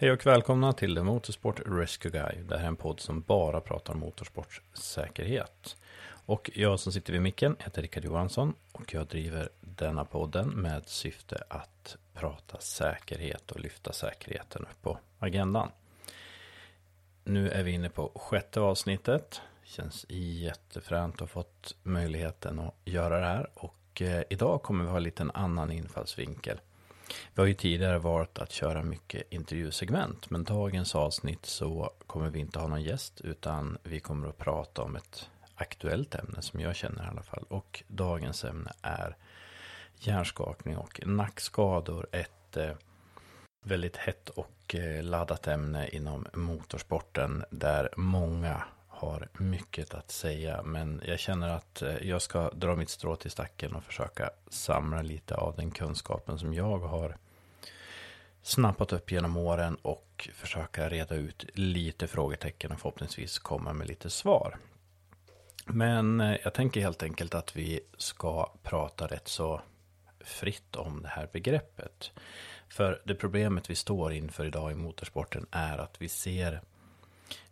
Hej och välkomna till The Motorsport Rescue Guy. Det här är en podd som bara pratar motorsportsäkerhet. Och jag som sitter vid micken heter Rickard Johansson och jag driver denna podden med syfte att prata säkerhet och lyfta säkerheten upp på agendan. Nu är vi inne på sjätte avsnittet. Känns jättefränt att ha fått möjligheten att göra det här. Och eh, idag kommer vi ha en liten annan infallsvinkel. Vi har ju tidigare valt att köra mycket intervjusegment, men dagens avsnitt så kommer vi inte ha någon gäst, utan vi kommer att prata om ett aktuellt ämne som jag känner i alla fall. Och dagens ämne är hjärnskakning och nackskador. Ett eh, väldigt hett och eh, laddat ämne inom motorsporten där många har mycket att säga. Men jag känner att eh, jag ska dra mitt strå till stacken och försöka samla lite av den kunskapen som jag har snappat upp genom åren och försöka reda ut lite frågetecken och förhoppningsvis komma med lite svar. Men eh, jag tänker helt enkelt att vi ska prata rätt så fritt om det här begreppet. För det problemet vi står inför idag i motorsporten är att vi ser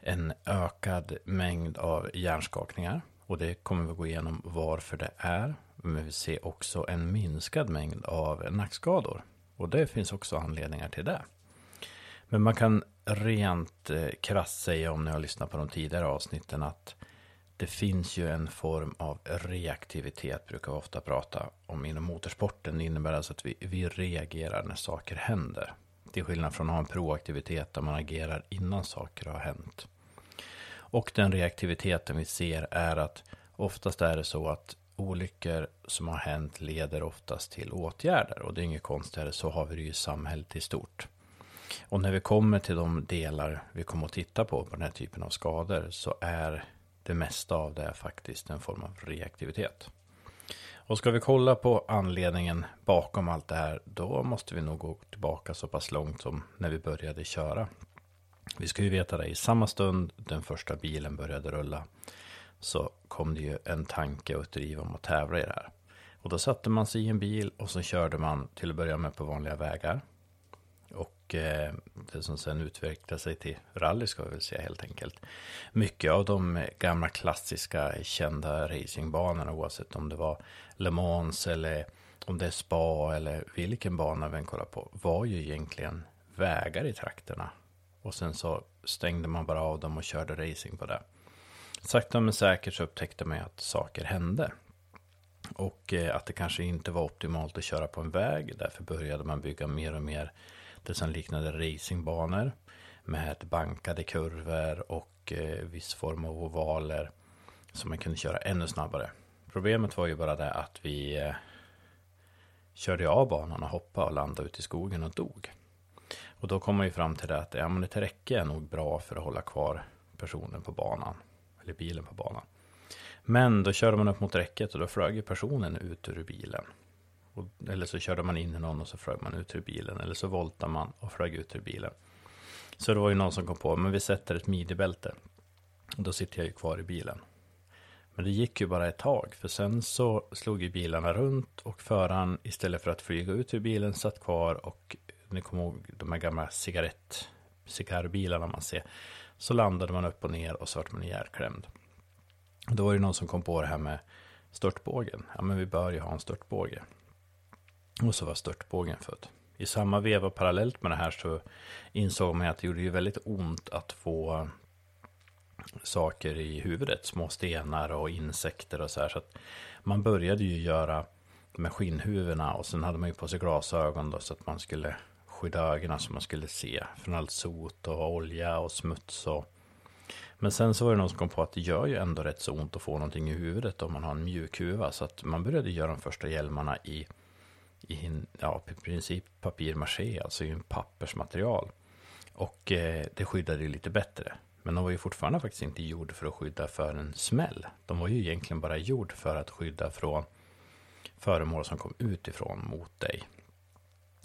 en ökad mängd av hjärnskakningar. Och det kommer vi gå igenom varför det är. Men vi ser också en minskad mängd av nackskador. Och det finns också anledningar till det. Men man kan rent eh, krasst säga om ni har lyssnat på de tidigare avsnitten att det finns ju en form av reaktivitet, brukar vi ofta prata om inom motorsporten. Det innebär alltså att vi, vi reagerar när saker händer. Till skillnad från att ha en proaktivitet där man agerar innan saker har hänt. Och den reaktiviteten vi ser är att oftast är det så att olyckor som har hänt leder oftast till åtgärder. Och det är inget konstigare, så har vi det ju i samhället i stort. Och när vi kommer till de delar vi kommer att titta på, på den här typen av skador, så är det mesta av det faktiskt en form av reaktivitet. Och ska vi kolla på anledningen bakom allt det här, då måste vi nog gå tillbaka så pass långt som när vi började köra. Vi ska ju veta det, i samma stund den första bilen började rulla så kom det ju en tanke och ett driv om att tävla i det här. Och då satte man sig i en bil och så körde man till att börja med på vanliga vägar. Och eh, det som sen utvecklade sig till rally ska vi väl säga helt enkelt. Mycket av de gamla klassiska kända racingbanorna oavsett om det var Le Mans eller om det är spa eller vilken bana vi än kollar på var ju egentligen vägar i trakterna. Och sen så stängde man bara av dem och körde racing på det. Sakta men säkert så upptäckte man att saker hände. Och eh, att det kanske inte var optimalt att köra på en väg. Därför började man bygga mer och mer det som liknade racingbanor. Med bankade kurvor och eh, viss form av ovaler. Som man kunde köra ännu snabbare. Problemet var ju bara det att vi eh, körde av banan och hoppade och landade ute i skogen och dog. Och då kom man ju fram till det att ja, men ett räcke är nog bra för att hålla kvar personen på banan. Eller bilen på banan. Men då körde man upp mot räcket och då flög personen ut ur bilen. Och, eller så körde man in i någon och så flög man ut ur bilen. Eller så voltade man och flög ut ur bilen. Så det var ju någon som kom på, men vi sätter ett midjebälte. Och då sitter jag ju kvar i bilen. Men det gick ju bara ett tag, för sen så slog ju bilarna runt och föraren istället för att flyga ut ur bilen satt kvar och ni kommer ihåg de här gamla cigarett, cigarrbilarna man ser. Så landade man upp och ner och så vart man ihjälklämd. Då var det någon som kom på det här med störtbågen. Ja, men vi bör ju ha en störtbåge. Och så var störtbågen född. I samma veva parallellt med det här så insåg man att det gjorde ju väldigt ont att få saker i huvudet. Små stenar och insekter och så här. Så att man började ju göra med skinnhuvudena och sen hade man ju på sig glasögon då så att man skulle skydda ögonen som man skulle se från allt sot och olja och smuts och men sen så var det någon som kom på att det gör ju ändå rätt så ont att få någonting i huvudet om man har en mjuk huva. Så att man började göra de första hjälmarna i, i ja, i princip papirmaché, alltså i en pappersmaterial. Och eh, det skyddade ju lite bättre. Men de var ju fortfarande faktiskt inte gjord för att skydda för en smäll. De var ju egentligen bara gjord för att skydda från föremål som kom utifrån mot dig.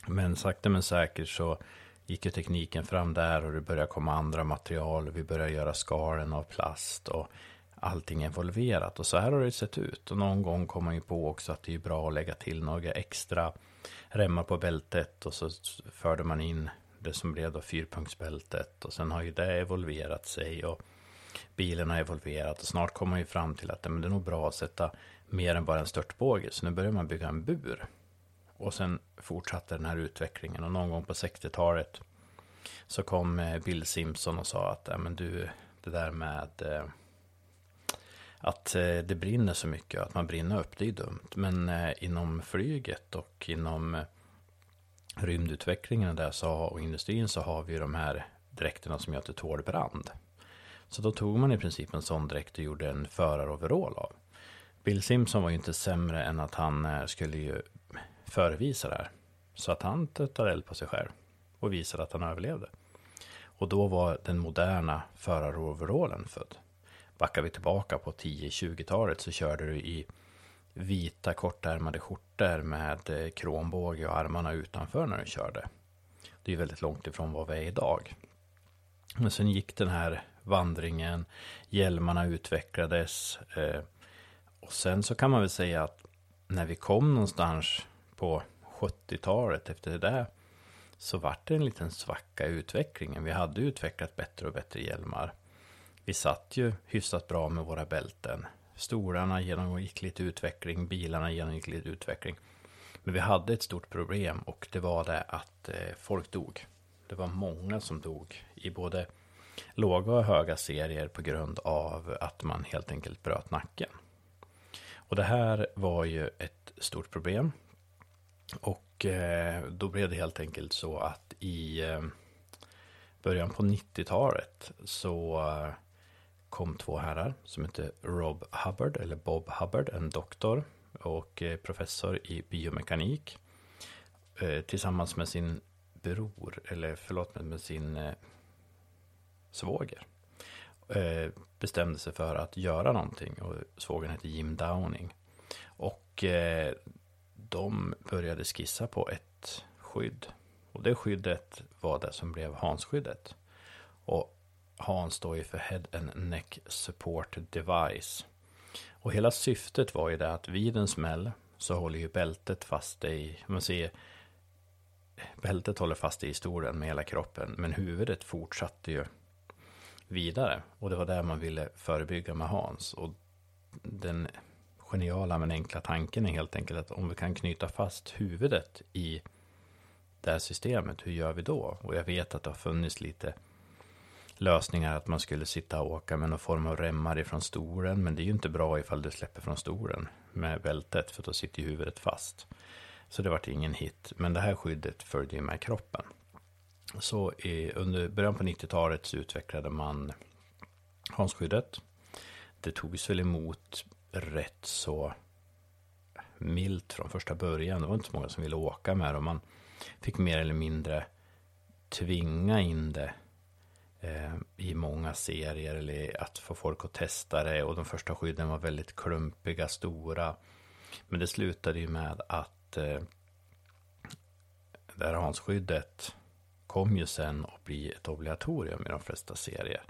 Men sakta men säkert så gick ju tekniken fram där och det började komma andra material. Vi började göra skalen av plast och allting involverat. Och så här har det sett ut. Och någon gång kom man ju på också att det är bra att lägga till några extra remmar på bältet. Och så förde man in det som blev då fyrpunktsbältet. Och sen har ju det evolverat sig och bilen har evolverat. Och snart kommer man ju fram till att men det är nog bra att sätta mer än bara en störtbåge. Så nu börjar man bygga en bur. Och sen fortsatte den här utvecklingen. Och någon gång på 60-talet så kom eh, Bill Simpson och sa att men du, det där med eh, att eh, det brinner så mycket, att man brinner upp, det är dumt. Men inom flyget och inom rymdutvecklingen där så, och industrin så har vi de här dräkterna som gör att det tål brand. Så då tog man i princip en sån dräkt och gjorde en föraroverall av. Bill Simpson var ju inte sämre än att han skulle ju förevisa det här. Så att han tar eld på sig själv och visar att han överlevde. Och då var den moderna föraroverallen född. Backar vi tillbaka på 10-20-talet så körde du i vita kortärmade skjortor med eh, kronbåge och armarna utanför när du körde. Det är väldigt långt ifrån vad vi är idag. Men sen gick den här vandringen, hjälmarna utvecklades. Eh, och sen så kan man väl säga att när vi kom någonstans på 70-talet efter det där så vart det en liten svacka i utvecklingen. Vi hade utvecklat bättre och bättre hjälmar. Vi satt ju hyfsat bra med våra bälten. Stolarna genomgick lite utveckling, bilarna genomgick lite utveckling. Men vi hade ett stort problem och det var det att eh, folk dog. Det var många som dog i både låga och höga serier på grund av att man helt enkelt bröt nacken. Och det här var ju ett stort problem. Och eh, då blev det helt enkelt så att i eh, början på 90-talet så eh, kom två herrar som hette Rob Hubbard, eller Bob Hubbard, en doktor och eh, professor i biomekanik. Eh, tillsammans med sin bror, eller förlåt, med sin eh, svåger. Bestämde sig för att göra någonting och svågern hette Jim Downing. Och de började skissa på ett skydd. Och det skyddet var det som blev Hans-skyddet. Och Hans står ju för Head and Neck Support Device. Och hela syftet var ju det att vid en smäll så håller ju bältet fast i, man ser, bältet håller fast i stolen med hela kroppen, men huvudet fortsatte ju vidare. Och det var det man ville förebygga med Hans. Och den geniala men enkla tanken är helt enkelt att om vi kan knyta fast huvudet i det här systemet, hur gör vi då? Och jag vet att det har funnits lite lösningar att man skulle sitta och åka med någon form av remmar ifrån stolen, men det är ju inte bra ifall du släpper från stolen med bältet, för då sitter ju huvudet fast. Så det vart ingen hit, men det här skyddet följde ju med kroppen. Så i, under början på 90-talet så utvecklade man Hansskyddet. Det togs väl emot rätt så milt från första början. Det var inte så många som ville åka med det. Och man fick mer eller mindre tvinga in det eh, i många serier. Eller att få folk att testa det. Och de första skydden var väldigt klumpiga, stora. Men det slutade ju med att eh, det här Hansskyddet kom ju sen att bli ett obligatorium i de flesta serier.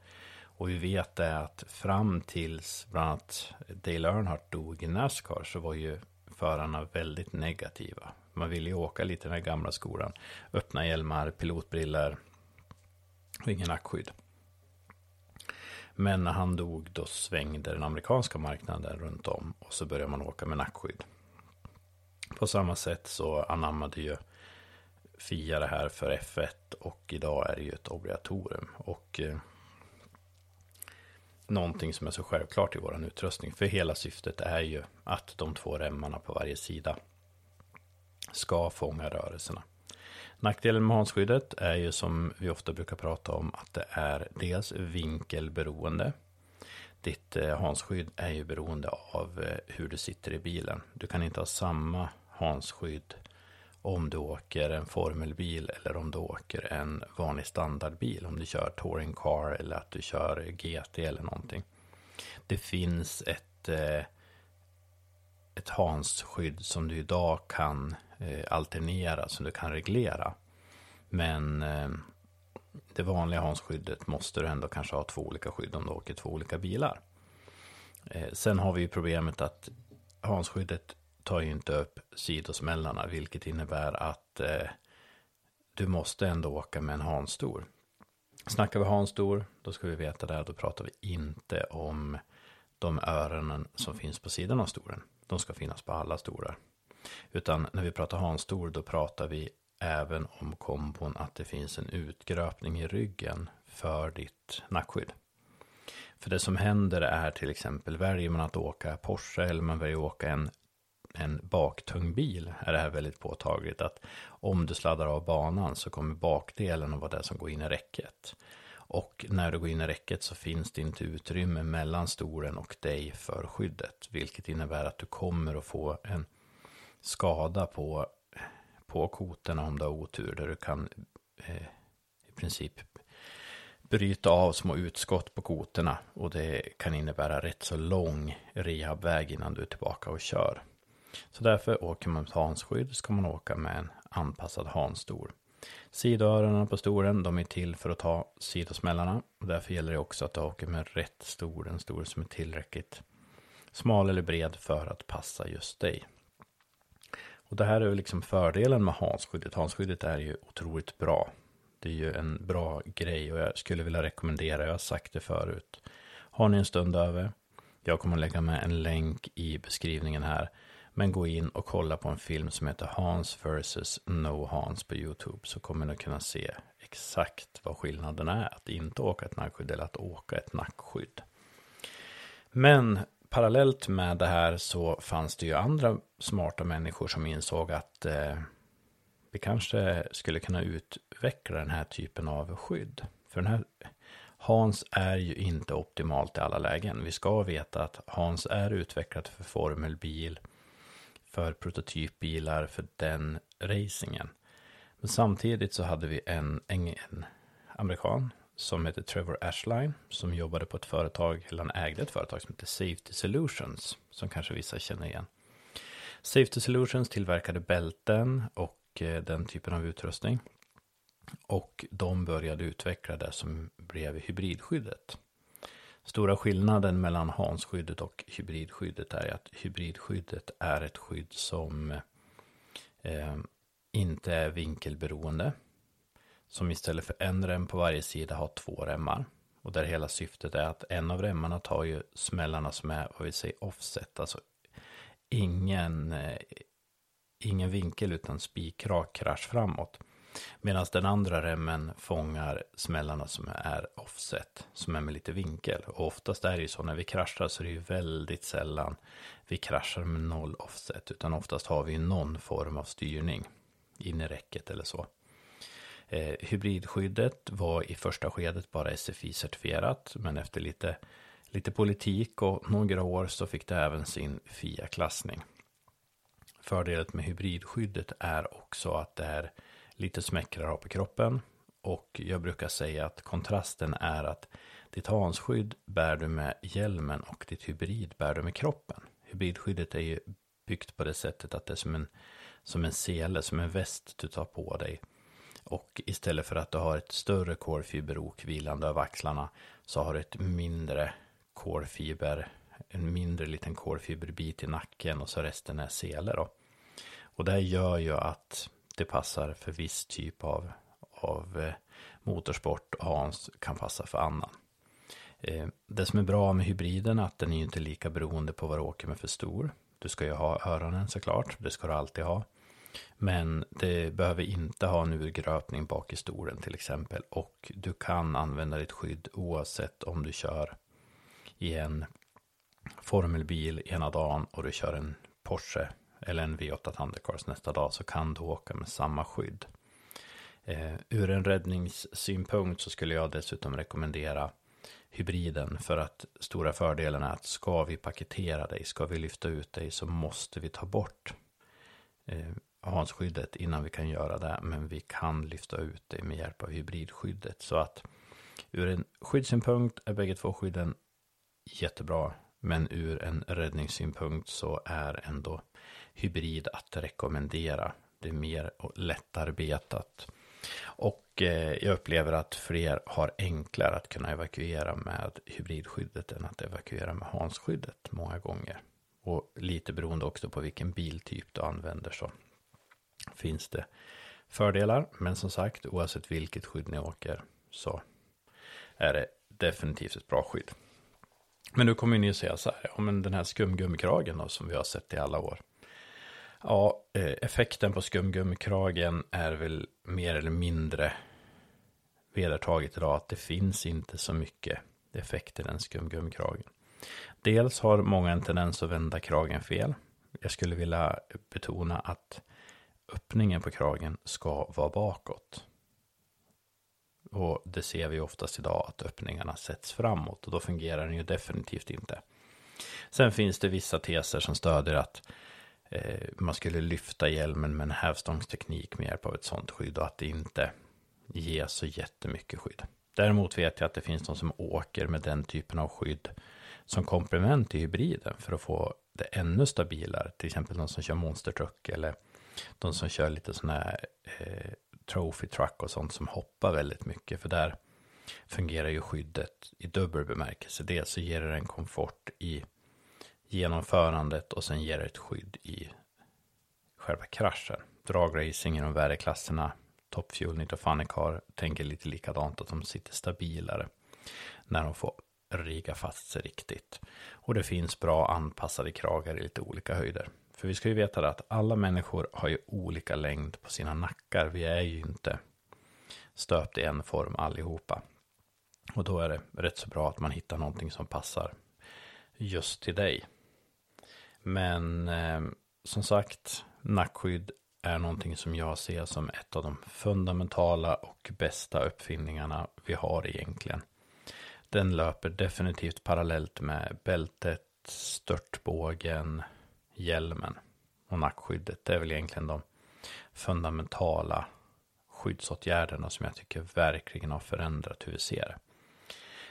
Och vi vet det att fram tills bland annat Dale Earnhardt dog i Nascar så var ju förarna väldigt negativa. Man ville ju åka lite i den här gamla skolan. Öppna hjälmar, pilotbriller och ingen nackskydd. Men när han dog då svängde den amerikanska marknaden runt om och så började man åka med nackskydd. På samma sätt så anammade ju FIA det här för F1 och idag är det ju ett obligatorium. Och eh, någonting som är så självklart i vår utrustning. För hela syftet är ju att de två remmarna på varje sida ska fånga rörelserna. Nackdelen med handskyddet är ju som vi ofta brukar prata om att det är dels vinkelberoende. Ditt eh, handskydd är ju beroende av eh, hur du sitter i bilen. Du kan inte ha samma handskydd om du åker en formelbil eller om du åker en vanlig standardbil. Om du kör touring car eller att du kör GT eller någonting. Det finns ett, eh, ett hansskydd som du idag kan eh, alternera, som du kan reglera. Men eh, det vanliga Hans-skyddet måste du ändå kanske ha två olika skydd om du åker två olika bilar. Eh, sen har vi ju problemet att Hans-skyddet tar ju inte upp sidosmällarna, vilket innebär att eh, du måste ändå åka med en hanstor. Snackar vi hanstor, då ska vi veta det, då pratar vi inte om de öronen som finns på sidan av storen. De ska finnas på alla stolar. Utan när vi pratar hanstor, då pratar vi även om kombon att det finns en utgröpning i ryggen för ditt nackskydd. För det som händer är till exempel, väljer man att åka Porsche eller man väljer att åka en, en baktung bil, är det här väldigt påtagligt att om du sladdar av banan så kommer bakdelen att vara det som går in i räcket. Och när du går in i räcket så finns det inte utrymme mellan stolen och dig för skyddet. Vilket innebär att du kommer att få en skada på, på koterna om du har otur. Där du kan eh, i princip bryta av små utskott på koterna. Och det kan innebära rätt så lång rehabväg innan du är tillbaka och kör. Så därför åker man med hansskydd ska man åka med en anpassad hanstol. Sidoöronen på stolen, de är till för att ta sidosmällarna. Och därför gäller det också att du åker med rätt stol, en stol som är tillräckligt smal eller bred för att passa just dig. Och det här är liksom fördelen med Hansskyddet. Hansskyddet är ju otroligt bra. Det är ju en bra grej och jag skulle vilja rekommendera, jag har sagt det förut. Har ni en stund över? Jag kommer att lägga med en länk i beskrivningen här. Men gå in och kolla på en film som heter Hans vs. No Hans på YouTube. Så kommer ni kunna se exakt vad skillnaden är. Att inte åka ett nackskydd eller att åka ett nackskydd. Men parallellt med det här så fanns det ju andra smarta människor som insåg att eh, vi kanske skulle kunna utveckla den här typen av skydd. För den här Hans är ju inte optimalt i alla lägen. Vi ska veta att Hans är utvecklat för formelbil för prototypbilar för den racingen. Men samtidigt så hade vi en, en, en amerikan som hette Trevor Ashline som jobbade på ett företag, eller han ägde ett företag som hette Safety Solutions som kanske vissa känner igen. Safety Solutions tillverkade bälten och eh, den typen av utrustning. Och de började utveckla det som blev hybridskyddet. Stora skillnaden mellan Hansskyddet och hybridskyddet är att hybridskyddet är ett skydd som eh, inte är vinkelberoende. Som istället för en rem på varje sida har två remmar. Och där hela syftet är att en av remmarna tar ju smällarna som är vad vi säger offset. Alltså ingen, eh, ingen vinkel utan spikrak krasch framåt. Medan den andra remmen fångar smällarna som är offset, som är med lite vinkel. Och oftast är det ju så när vi kraschar så är det ju väldigt sällan vi kraschar med noll offset. Utan oftast har vi någon form av styrning in i räcket eller så. Eh, hybridskyddet var i första skedet bara SFI-certifierat, men efter lite, lite politik och några år så fick det även sin FIA-klassning. Fördelen med hybridskyddet är också att det är lite smäckrare på kroppen. Och jag brukar säga att kontrasten är att ditt hansskydd bär du med hjälmen och ditt hybrid bär du med kroppen. Hybridskyddet är ju byggt på det sättet att det är som en, som en sele, som en väst du tar på dig. Och istället för att du har ett större kolfiberok vilande över axlarna så har du ett mindre kolfiber, en mindre liten kolfiberbit i nacken och så resten är sele då. Och det gör ju att det passar för viss typ av, av eh, motorsport och Hans kan passa för annan. Eh, det som är bra med hybriden är att den är inte lika beroende på vad du åker med för stor. Du ska ju ha öronen såklart, det ska du alltid ha. Men det behöver inte ha en urgröpning bak i stolen till exempel. Och du kan använda ditt skydd oavsett om du kör i en formelbil ena dagen och du kör en Porsche eller en V8 Thundercars nästa dag så kan du åka med samma skydd. Eh, ur en räddningssynpunkt så skulle jag dessutom rekommendera hybriden för att stora fördelen är att ska vi paketera dig, ska vi lyfta ut dig så måste vi ta bort eh, Hansskyddet innan vi kan göra det. Men vi kan lyfta ut dig med hjälp av hybridskyddet. Så att ur en skyddssynpunkt är bägge två skydden jättebra. Men ur en räddningssynpunkt så är ändå hybrid att rekommendera. Det är mer lättarbetat. Och eh, jag upplever att fler har enklare att kunna evakuera med hybridskyddet än att evakuera med Hansskyddet många gånger. Och lite beroende också på vilken biltyp du använder så finns det fördelar. Men som sagt, oavsett vilket skydd ni åker så är det definitivt ett bra skydd. Men nu kommer ni att säga så här, ja men den här skumgummikragen då, som vi har sett i alla år. Ja, eh, effekten på skumgummikragen är väl mer eller mindre vedertaget idag att det finns inte så mycket effekt i den skumgummikragen. Dels har många en tendens att vända kragen fel. Jag skulle vilja betona att öppningen på kragen ska vara bakåt. Och det ser vi oftast idag att öppningarna sätts framåt och då fungerar den ju definitivt inte. Sen finns det vissa teser som stödjer att eh, man skulle lyfta hjälmen med en hävstångsteknik med hjälp av ett sånt skydd och att det inte ger så jättemycket skydd. Däremot vet jag att det finns de som åker med den typen av skydd som komplement till hybriden för att få det ännu stabilare. Till exempel de som kör monstertruck eller de som kör lite sådana här eh, trophy truck och sånt som hoppar väldigt mycket. För där fungerar ju skyddet i dubbel bemärkelse. Dels så ger det en komfort i genomförandet och sen ger det ett skydd i själva kraschen. Dragracing i de värre klasserna, Top Fuel, Nitro Funny Car tänker lite likadant att de sitter stabilare när de får rigga fast sig riktigt. Och det finns bra anpassade kragar i lite olika höjder. För vi ska ju veta att alla människor har ju olika längd på sina nackar. Vi är ju inte stöpt i en form allihopa. Och då är det rätt så bra att man hittar någonting som passar just till dig. Men eh, som sagt, nackskydd är någonting som jag ser som ett av de fundamentala och bästa uppfinningarna vi har egentligen. Den löper definitivt parallellt med bältet, störtbågen, hjälmen och nackskyddet. Det är väl egentligen de fundamentala skyddsåtgärderna som jag tycker verkligen har förändrat hur vi ser. det.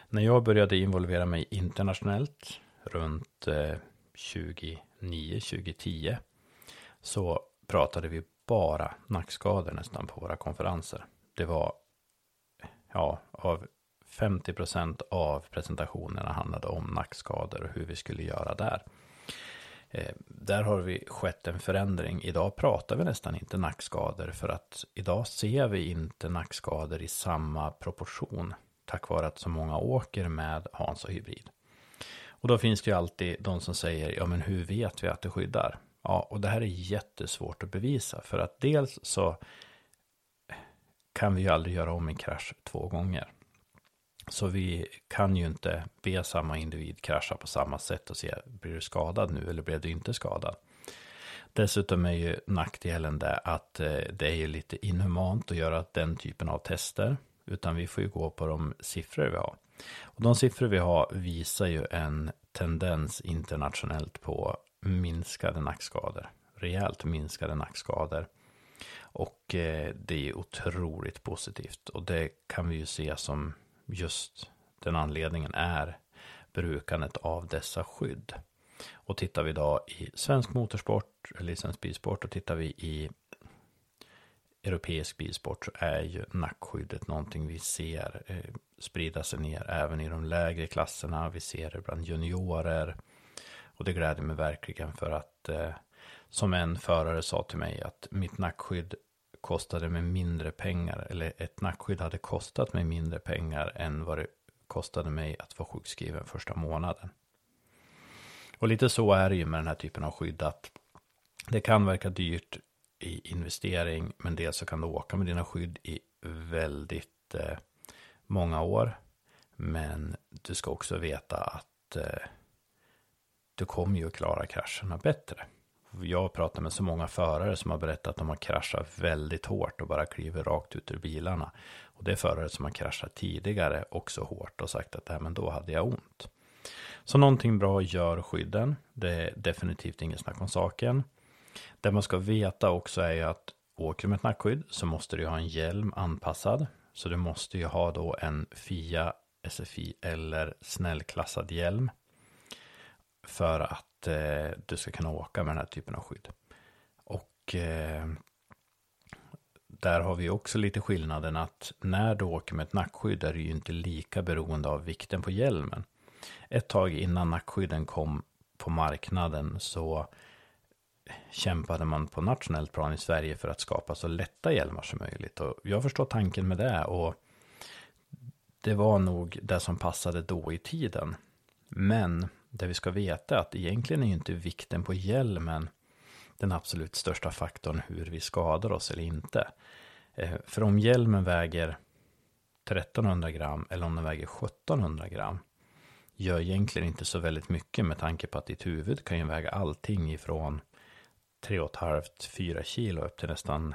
När jag började involvera mig internationellt runt eh, 2009-2010 så pratade vi bara nackskador nästan på våra konferenser. Det var, ja, av 50 procent av presentationerna handlade om nackskador och hur vi skulle göra där. Eh, där har vi skett en förändring. Idag pratar vi nästan inte nackskador för att idag ser vi inte nackskador i samma proportion tack vare att så många åker med Hans och hybrid. Och då finns det ju alltid de som säger, ja men hur vet vi att det skyddar? Ja, och det här är jättesvårt att bevisa för att dels så kan vi ju aldrig göra om en krasch två gånger. Så vi kan ju inte be samma individ krascha på samma sätt och se, blir du skadad nu eller blev du inte skadad? Dessutom är ju nackdelen det att eh, det är ju lite inhumant att göra den typen av tester. Utan vi får ju gå på de siffror vi har. Och de siffror vi har visar ju en tendens internationellt på minskade nackskador. Rejält minskade nackskador. Och eh, det är otroligt positivt. Och det kan vi ju se som just den anledningen är brukandet av dessa skydd. Och tittar vi idag i svensk motorsport, eller i svensk bilsport, och tittar vi i europeisk bilsport så är ju nackskyddet någonting vi ser eh, sprida sig ner även i de lägre klasserna. Vi ser det bland juniorer. Och det gläder mig verkligen för att eh, som en förare sa till mig att mitt nackskydd kostade mig mindre pengar, eller ett nackskydd hade kostat mig mindre pengar än vad det kostade mig att vara sjukskriven första månaden. Och lite så är det ju med den här typen av skydd att det kan verka dyrt i investering, men dels så kan du åka med dina skydd i väldigt eh, många år. Men du ska också veta att eh, du kommer ju att klara krascherna bättre jag har pratat med så många förare som har berättat att de har kraschat väldigt hårt och bara kliver rakt ut ur bilarna. Och det är förare som har kraschat tidigare också hårt och sagt att äh, men då hade jag ont. Så någonting bra gör skydden. Det är definitivt inget snack om saken. Det man ska veta också är ju att åker du med ett nackskydd så måste du ha en hjälm anpassad. Så du måste ju ha då en FIA, SFI eller snällklassad hjälm. För att eh, du ska kunna åka med den här typen av skydd. Och eh, där har vi också lite skillnaden att när du åker med ett nackskydd är du ju inte lika beroende av vikten på hjälmen. Ett tag innan nackskydden kom på marknaden så kämpade man på nationellt plan i Sverige för att skapa så lätta hjälmar som möjligt. Och jag förstår tanken med det och det var nog det som passade då i tiden. Men det vi ska veta är att egentligen är ju inte vikten på hjälmen den absolut största faktorn hur vi skadar oss eller inte. Eh, för om hjälmen väger 1300 gram eller om den väger 1700 gram gör egentligen inte så väldigt mycket med tanke på att ditt huvud kan ju väga allting ifrån 3,5-4 kilo upp till nästan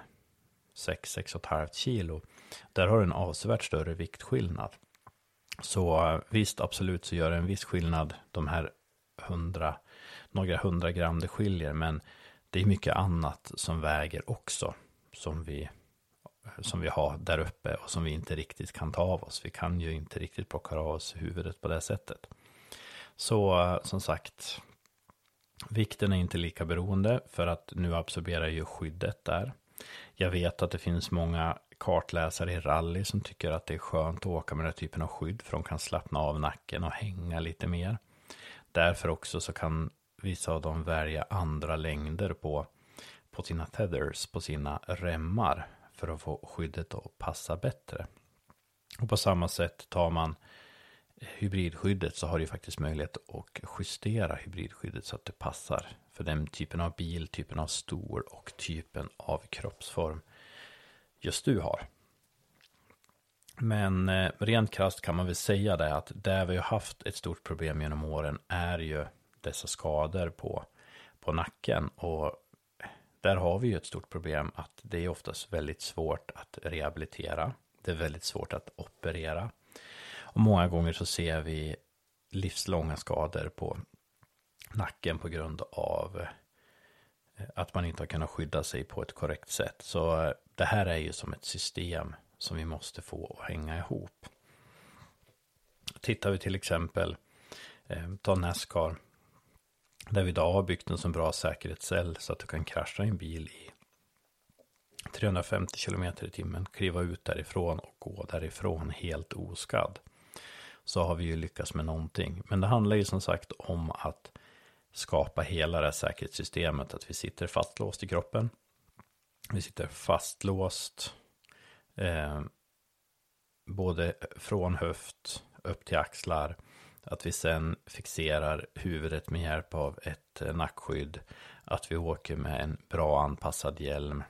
6-6,5 kilo. Där har du en avsevärt större viktskillnad. Så eh, visst, absolut så gör det en viss skillnad de här 100, några hundra gram det skiljer, men det är mycket annat som väger också, som vi, som vi har där uppe och som vi inte riktigt kan ta av oss. Vi kan ju inte riktigt plocka av oss huvudet på det sättet. Så eh, som sagt, vikten är inte lika beroende för att nu absorberar ju skyddet där. Jag vet att det finns många kartläsare i rally som tycker att det är skönt att åka med den här typen av skydd för de kan slappna av nacken och hänga lite mer. Därför också så kan vissa av dem välja andra längder på, på sina tethers, på sina remmar för att få skyddet att passa bättre. Och på samma sätt tar man hybridskyddet så har du faktiskt möjlighet att justera hybridskyddet så att det passar för den typen av bil, typen av stol och typen av kroppsform just du har. Men eh, rent krasst kan man väl säga det att där vi har haft ett stort problem genom åren är ju dessa skador på, på nacken. Och där har vi ju ett stort problem att det är oftast väldigt svårt att rehabilitera. Det är väldigt svårt att operera. Och många gånger så ser vi livslånga skador på nacken på grund av eh, att man inte har kunnat skydda sig på ett korrekt sätt. Så eh, det här är ju som ett system som vi måste få att hänga ihop. Tittar vi till exempel, eh, ta Nascar, där vi idag har byggt en så bra säkerhetscell så att du kan krascha en bil i 350 km i timmen, kliva ut därifrån och gå därifrån helt oskadd. Så har vi ju lyckats med någonting. Men det handlar ju som sagt om att skapa hela det här säkerhetssystemet, att vi sitter fastlåst i kroppen. Vi sitter fastlåst eh, både från höft upp till axlar. Att vi sen fixerar huvudet med hjälp av ett eh, nackskydd. Att vi åker med en bra anpassad hjälm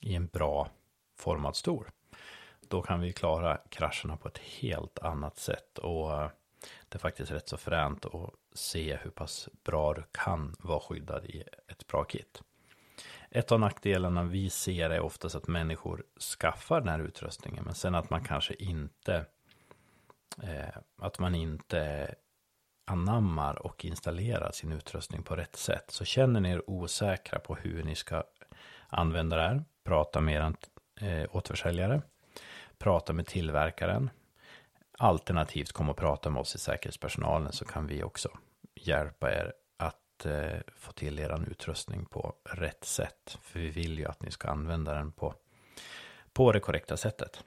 i en bra formad stol. Då kan vi klara krascherna på ett helt annat sätt. Och eh, det är faktiskt rätt så fränt att se hur pass bra du kan vara skyddad i ett bra kit. Ett av nackdelarna vi ser är oftast att människor skaffar den här utrustningen. Men sen att man kanske inte eh, att man inte anammar och installerar sin utrustning på rätt sätt. Så känner ni er osäkra på hur ni ska använda det här. Prata med er eh, återförsäljare. Prata med tillverkaren. Alternativt kom och prata med oss i säkerhetspersonalen så kan vi också hjälpa er att eh, få till er utrustning på rätt sätt. För vi vill ju att ni ska använda den på, på det korrekta sättet.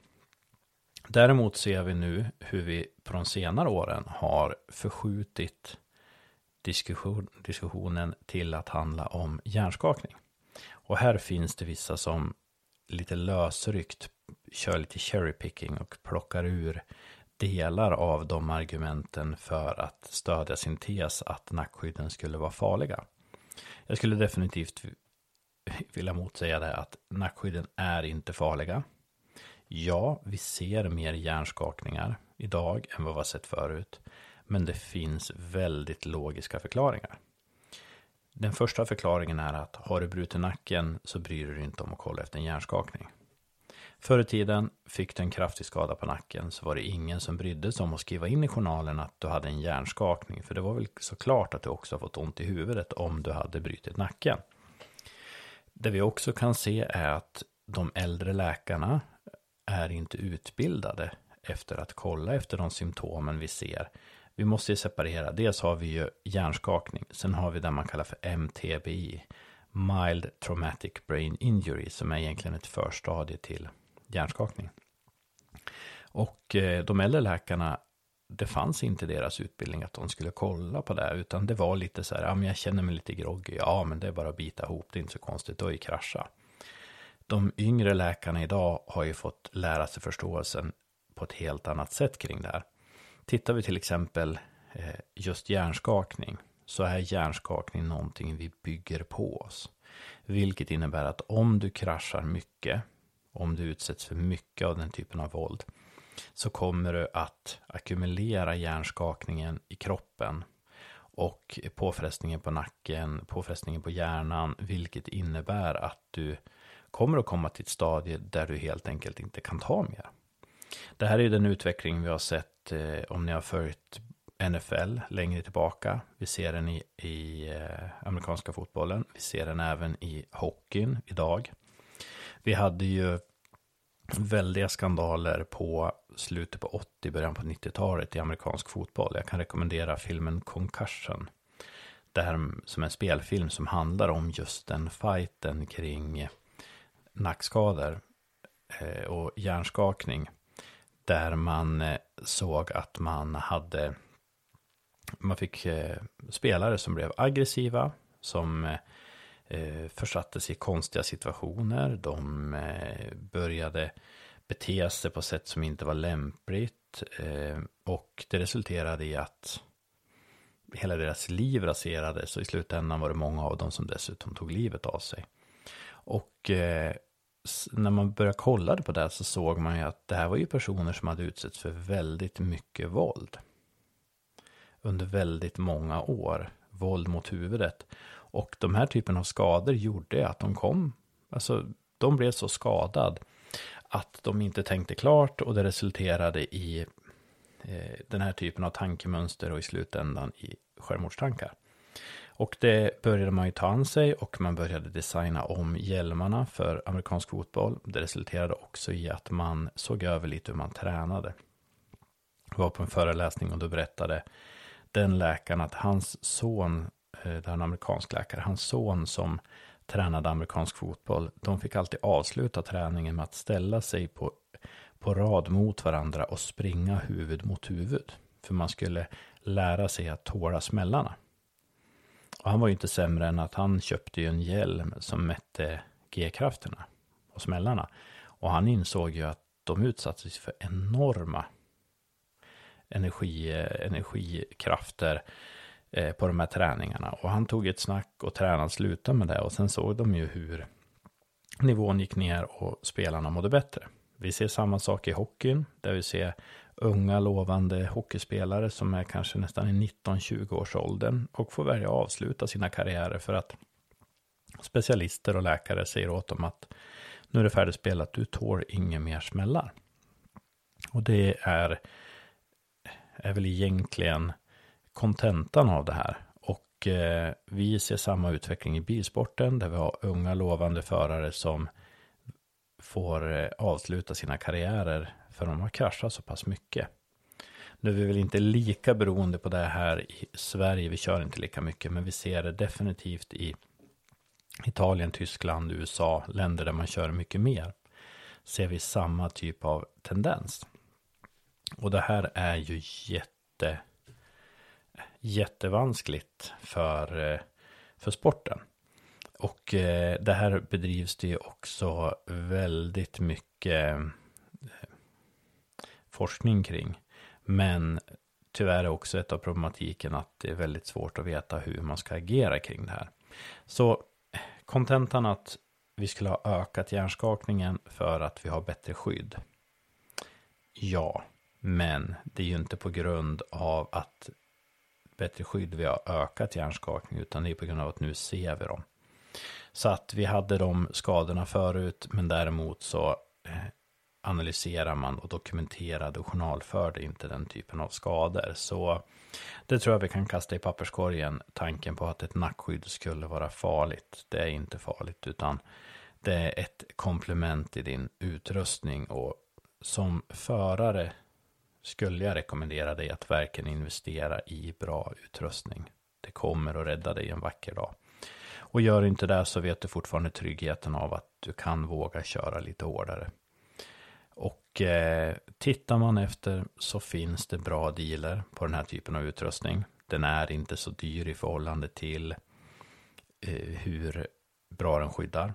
Däremot ser vi nu hur vi på de senare åren har förskjutit diskussion, diskussionen till att handla om hjärnskakning. Och här finns det vissa som lite lösryckt kör lite cherry picking och plockar ur delar av de argumenten för att stödja sin tes att nackskydden skulle vara farliga. Jag skulle definitivt vilja motsäga det att nackskydden är inte farliga. Ja, vi ser mer hjärnskakningar idag än vad vi har sett förut. Men det finns väldigt logiska förklaringar. Den första förklaringen är att har du brutit nacken så bryr du dig inte om att kolla efter en hjärnskakning. Förr i tiden fick du en kraftig skada på nacken så var det ingen som brydde sig om att skriva in i journalen att du hade en hjärnskakning. För det var väl såklart att du också har fått ont i huvudet om du hade brutit nacken. Det vi också kan se är att de äldre läkarna är inte utbildade efter att kolla efter de symptomen vi ser. Vi måste ju separera. Dels har vi ju hjärnskakning. Sen har vi det man kallar för MTBI. Mild Traumatic Brain Injury. Som är egentligen ett förstadie till hjärnskakning. Och eh, de äldre läkarna det fanns inte i deras utbildning att de skulle kolla på det, utan det var lite så här, ja men jag känner mig lite groggy, ja men det är bara att bita ihop, det är inte så konstigt, då är ju krascha. De yngre läkarna idag har ju fått lära sig förståelsen på ett helt annat sätt kring det här. Tittar vi till exempel eh, just hjärnskakning, så är hjärnskakning någonting vi bygger på oss. Vilket innebär att om du kraschar mycket, om du utsätts för mycket av den typen av våld, så kommer du att ackumulera hjärnskakningen i kroppen och påfrestningen på nacken, påfrestningen på hjärnan, vilket innebär att du kommer att komma till ett stadie där du helt enkelt inte kan ta mer. Det här är den utveckling vi har sett eh, om ni har följt NFL längre tillbaka. Vi ser den i, i eh, amerikanska fotbollen. Vi ser den även i hockeyn idag. Vi hade ju väldiga skandaler på slutet på 80, början på 90-talet i amerikansk fotboll. Jag kan rekommendera filmen Concussion. Det här som en spelfilm som handlar om just den fighten kring nackskador eh, och hjärnskakning. Där man eh, såg att man hade, man fick eh, spelare som blev aggressiva, som Eh, försattes i konstiga situationer. De eh, började bete sig på sätt som inte var lämpligt. Eh, och det resulterade i att hela deras liv raserades och i slutändan var det många av dem som dessutom tog livet av sig. Och när man började kolla på det så såg man ju att det här var ju personer som hade utsatts för väldigt mycket våld. Under väldigt många år. Våld mot huvudet. Och de här typen av skador gjorde att de kom, alltså de blev så skadad att de inte tänkte klart och det resulterade i eh, den här typen av tankemönster och i slutändan i självmordstankar. Och det började man ju ta an sig och man började designa om hjälmarna för amerikansk fotboll. Det resulterade också i att man såg över lite hur man tränade. Jag var på en föreläsning och då berättade den läkaren att hans son, Eh, det är en amerikansk läkare, hans son som tränade amerikansk fotboll, de fick alltid avsluta träningen med att ställa sig på, på rad mot varandra och springa huvud mot huvud. För man skulle lära sig att tåla smällarna. Och han var ju inte sämre än att han köpte ju en hjälm som mätte G-krafterna och smällarna. Och han insåg ju att de utsattes för enorma energi, eh, energikrafter eh, på de här träningarna. Och han tog ett snack och tränaren slutade med det. Och sen såg de ju hur nivån gick ner och spelarna mådde bättre. Vi ser samma sak i hockeyn, där vi ser unga lovande hockeyspelare som är kanske nästan i 19-20 års åldern och får välja att avsluta sina karriärer för att specialister och läkare säger åt dem att nu är det färdigspelat, du tål inga mer smällar. Och det är, är väl egentligen kontentan av det här. Och eh, vi ser samma utveckling i bilsporten där vi har unga lovande förare som får eh, avsluta sina karriärer för de har kraschat så pass mycket. Nu är vi väl inte lika beroende på det här i Sverige, vi kör inte lika mycket, men vi ser det definitivt i Italien, Tyskland, USA, länder där man kör mycket mer. Ser vi samma typ av tendens. Och det här är ju jätte, jättevanskligt för, eh, för sporten. Och eh, det här bedrivs det ju också väldigt mycket eh, forskning kring. Men tyvärr är också ett av problematiken att det är väldigt svårt att veta hur man ska agera kring det här. Så kontentan att vi skulle ha ökat hjärnskakningen för att vi har bättre skydd. Ja, men det är ju inte på grund av att bättre skydd vi har ökat hjärnskakning utan det är på grund av att nu ser vi dem. Så att vi hade de skadorna förut, men däremot så eh, analyserar man och dokumenterade och journalförde inte den typen av skador. Så det tror jag vi kan kasta i papperskorgen, tanken på att ett nackskydd skulle vara farligt. Det är inte farligt, utan det är ett komplement i din utrustning och som förare skulle jag rekommendera dig att verkligen investera i bra utrustning. Det kommer att rädda dig en vacker dag. Och gör inte det så vet du fortfarande tryggheten av att du kan våga köra lite hårdare. Och eh, tittar man efter så finns det bra dealer på den här typen av utrustning. Den är inte så dyr i förhållande till eh, hur bra den skyddar.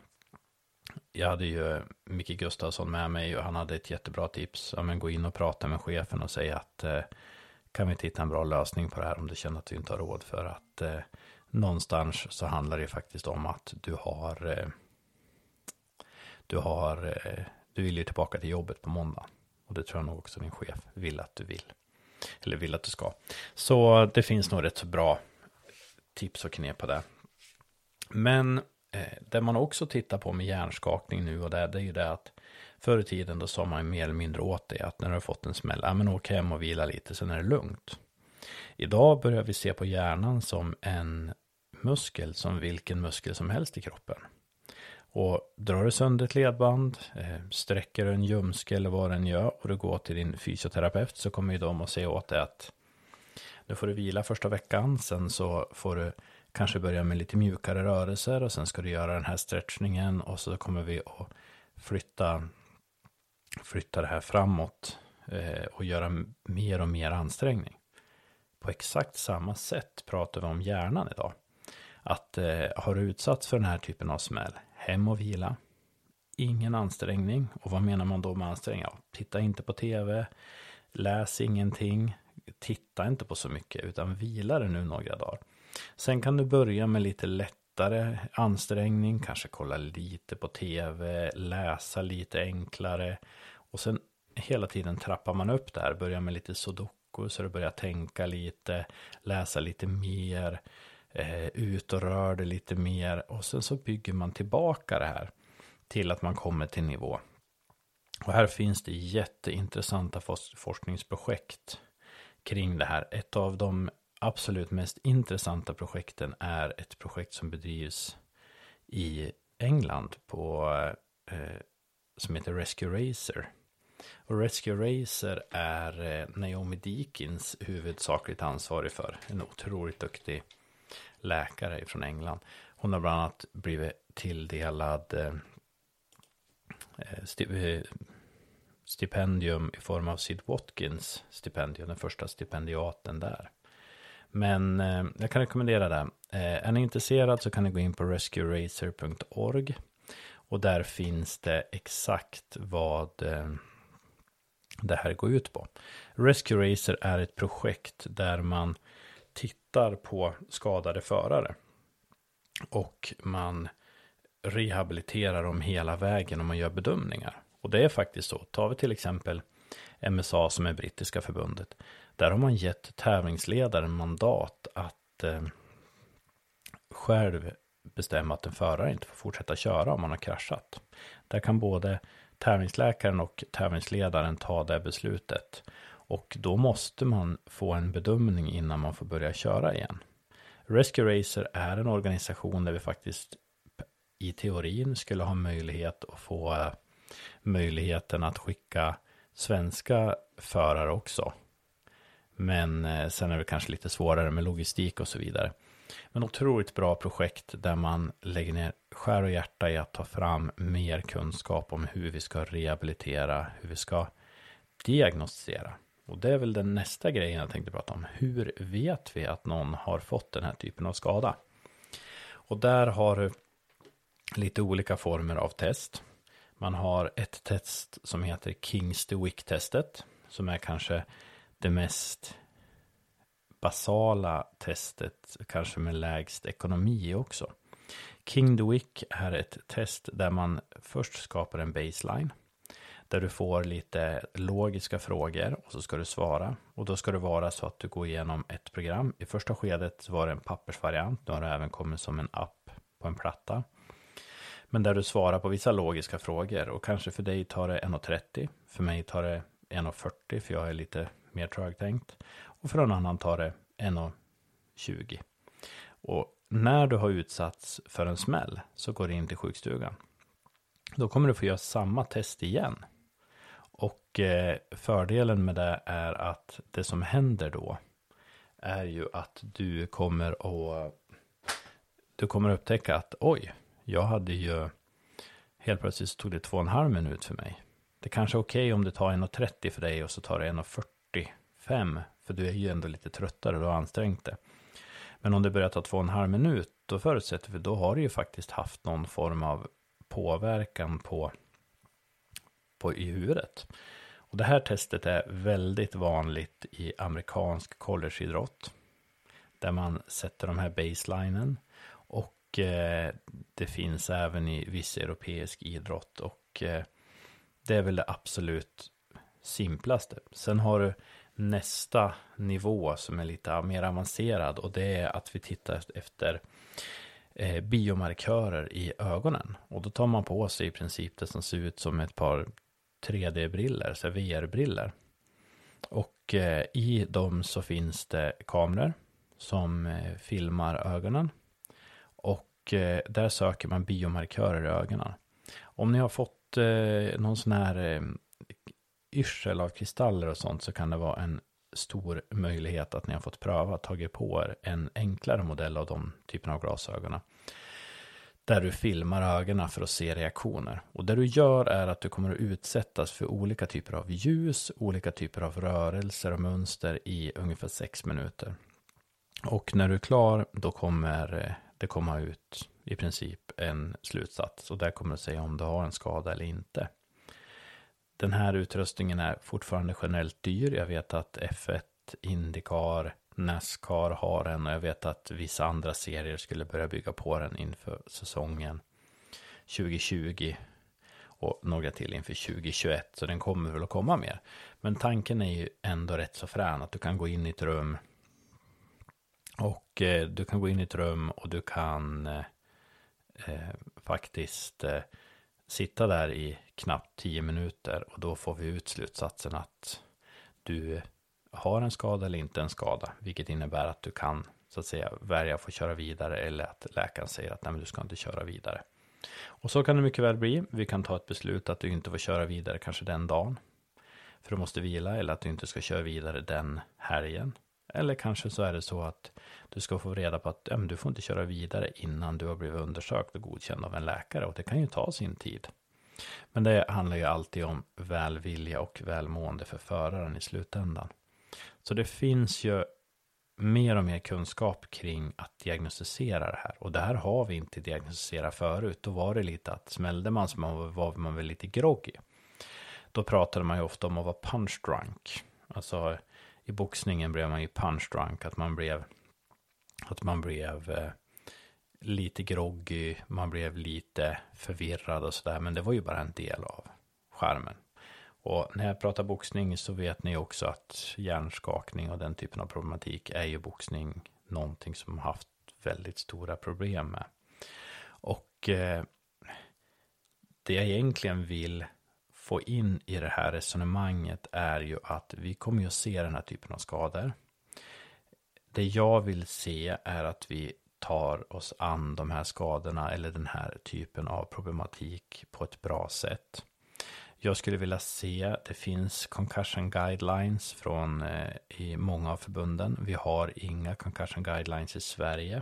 Jag hade ju eh, Micke Gustafsson med mig och han hade ett jättebra tips. Ja, men gå in och prata med chefen och säga att eh, kan vi titta en bra lösning på det här om du känner att du inte har råd för att eh, någonstans så handlar det faktiskt om att du har eh, du har eh, du vill ju tillbaka till jobbet på måndag och det tror jag nog också din chef vill att du vill eller vill att du ska. Så det finns nog rätt så bra tips och knep på det. Men Eh, det man också tittar på med hjärnskakning nu och det, det är ju det att förr i tiden då sa man mer eller mindre åt dig att när du har fått en smäll, ja men åk hem och vila lite, sen är det lugnt. Idag börjar vi se på hjärnan som en muskel, som vilken muskel som helst i kroppen. Och drar du sönder ett ledband, eh, sträcker du en ljumske eller vad den gör och du går till din fysioterapeut så kommer ju de att säga åt dig att nu får du vila första veckan, sen så får du kanske börja med lite mjukare rörelser och sen ska du göra den här stretchningen och så kommer vi att flytta, flytta det här framåt eh, och göra mer och mer ansträngning. På exakt samma sätt pratar vi om hjärnan idag. Att eh, har du utsatts för den här typen av smäll, hem och vila. Ingen ansträngning. Och vad menar man då med ansträngning? Ja, titta inte på tv, läs ingenting, titta inte på så mycket, utan vila det nu några dagar. Sen kan du börja med lite lättare ansträngning, kanske kolla lite på tv, läsa lite enklare. Och sen hela tiden trappar man upp det här, börjar med lite sudoku, så du börjar tänka lite, läsa lite mer, eh, ut och rör det lite mer. Och sen så bygger man tillbaka det här till att man kommer till nivå. Och här finns det jätteintressanta forskningsprojekt kring det här. Ett av de absolut mest intressanta projekten är ett projekt som bedrivs i England på, eh, som heter Rescue Racer. Och Rescue Racer är eh, Naomi Deakins huvudsakligt ansvarig för. En otroligt duktig läkare från England. Hon har bland annat blivit tilldelad eh, eh, eh stipendium i form av Sid Watkins stipendium, den första stipendiaten där. Men eh, jag kan rekommendera det. Eh, är ni intresserad så kan ni gå in på rescueracer.org och där finns det exakt vad eh, det här går ut på. Rescue Racer är ett projekt där man tittar på skadade förare. Och man rehabiliterar dem hela vägen och man gör bedömningar. Och det är faktiskt så. Tar vi till exempel MSA som är brittiska förbundet. Där har man gett tävlingsledaren mandat att eh, själv bestämma att en förare inte får fortsätta köra om man har kraschat. Där kan både tävlingsläkaren och tävlingsledaren ta det beslutet. Och då måste man få en bedömning innan man får börja köra igen. Rescue Racer är en organisation där vi faktiskt i teorin skulle ha möjlighet att få eh, möjligheten att skicka svenska förare också. Men eh, sen är det kanske lite svårare med logistik och så vidare. Men otroligt bra projekt där man lägger ner skär och hjärta i att ta fram mer kunskap om hur vi ska rehabilitera, hur vi ska diagnostisera. Och det är väl den nästa grejen jag tänkte prata om. Hur vet vi att någon har fått den här typen av skada? Och där har du lite olika former av test. Man har ett test som heter Kings the Wick-testet. Som är kanske det mest basala testet, kanske med lägst ekonomi också. King the Wick är ett test där man först skapar en baseline. Där du får lite logiska frågor och så ska du svara. Och då ska det vara så att du går igenom ett program. I första skedet var det en pappersvariant. Nu har det även kommit som en app på en platta. Men där du svarar på vissa logiska frågor. Och kanske för dig tar det 1.30. För mig tar det 1.40 för jag är lite mer trögtänkt. Och för en annan tar det 1.20. Och när du har utsatts för en smäll så går du in till sjukstugan. Då kommer du få göra samma test igen. Och eh, fördelen med det är att det som händer då är ju att du kommer att du kommer upptäcka att oj, jag hade ju helt plötsligt tog det två och en halv minut för mig. Det kanske är okej okay om det tar 1.30 för dig och så tar det 45, För du är ju ändå lite tröttare, du har ansträngt det. Men om det börjar ta två och en halv minut, då förutsätter vi, då har du ju faktiskt haft någon form av påverkan på, på i huvudet. Och det här testet är väldigt vanligt i amerikansk collegeidrott. Där man sätter de här baselinen. Och eh, det finns även i viss europeisk idrott. Och eh, det är väl det absolut simplaste. Typ. Sen har du nästa nivå som är lite mer avancerad. Och det är att vi tittar efter eh, biomarkörer i ögonen. Och då tar man på sig i princip det som ser ut som ett par 3D-briller, så VR-briller. Och eh, i dem så finns det kameror som eh, filmar ögonen. Och eh, där söker man biomarkörer i ögonen. Om ni har fått eh, någon sån här eh, yrsel av kristaller och sånt så kan det vara en stor möjlighet att ni har fått pröva, tagit på er en enklare modell av de typerna av glasögonen. Där du filmar ögonen för att se reaktioner. Och det du gör är att du kommer att utsättas för olika typer av ljus, olika typer av rörelser och mönster i ungefär sex minuter. Och när du är klar, då kommer eh, det komma ut i princip en slutsats. Och där kommer det säga om du har en skada eller inte. Den här utrustningen är fortfarande generellt dyr. Jag vet att F1, Indycar, Nascar har den och jag vet att vissa andra serier skulle börja bygga på den inför säsongen 2020 och några till inför 2021. Så den kommer väl att komma mer. Men tanken är ju ändå rätt så frän att du kan gå in i ett rum och eh, du kan gå in i ett rum och du kan eh, eh faktiskt eh, sitta där i knappt tio minuter och då får vi ut slutsatsen att du har en skada eller inte en skada, vilket innebär att du kan så att säga välja att få köra vidare eller att läkaren säger att nej, men du ska inte köra vidare. Och så kan det mycket väl bli. Vi kan ta ett beslut att du inte får köra vidare kanske den dagen. För du måste vila eller att du inte ska köra vidare den helgen. Eller kanske så är det så att du ska få reda på att ja, du får inte köra vidare innan du har blivit undersökt och godkänd av en läkare. Och det kan ju ta sin tid. Men det handlar ju alltid om välvilja och välmående för föraren i slutändan. Så det finns ju mer och mer kunskap kring att diagnostisera det här. Och det här har vi inte diagnostiserat förut. Då var det lite att smällde man så man var man väl lite groggy. Då pratade man ju ofta om att vara punch drunk. Alltså i boxningen blev man ju punch drunk. Att man blev, att man blev eh, lite groggy, man blev lite förvirrad och sådär. Men det var ju bara en del av skärmen. Och när jag pratar boxning så vet ni också att hjärnskakning och den typen av problematik är ju boxning någonting som haft väldigt stora problem med. Och eh, det jag egentligen vill få in i det här resonemanget är ju att vi kommer ju att se den här typen av skador. Det jag vill se är att vi tar oss an de här skadorna eller den här typen av problematik på ett bra sätt. Jag skulle vilja se, det finns concussion guidelines från eh, i många av förbunden. Vi har inga concussion guidelines i Sverige.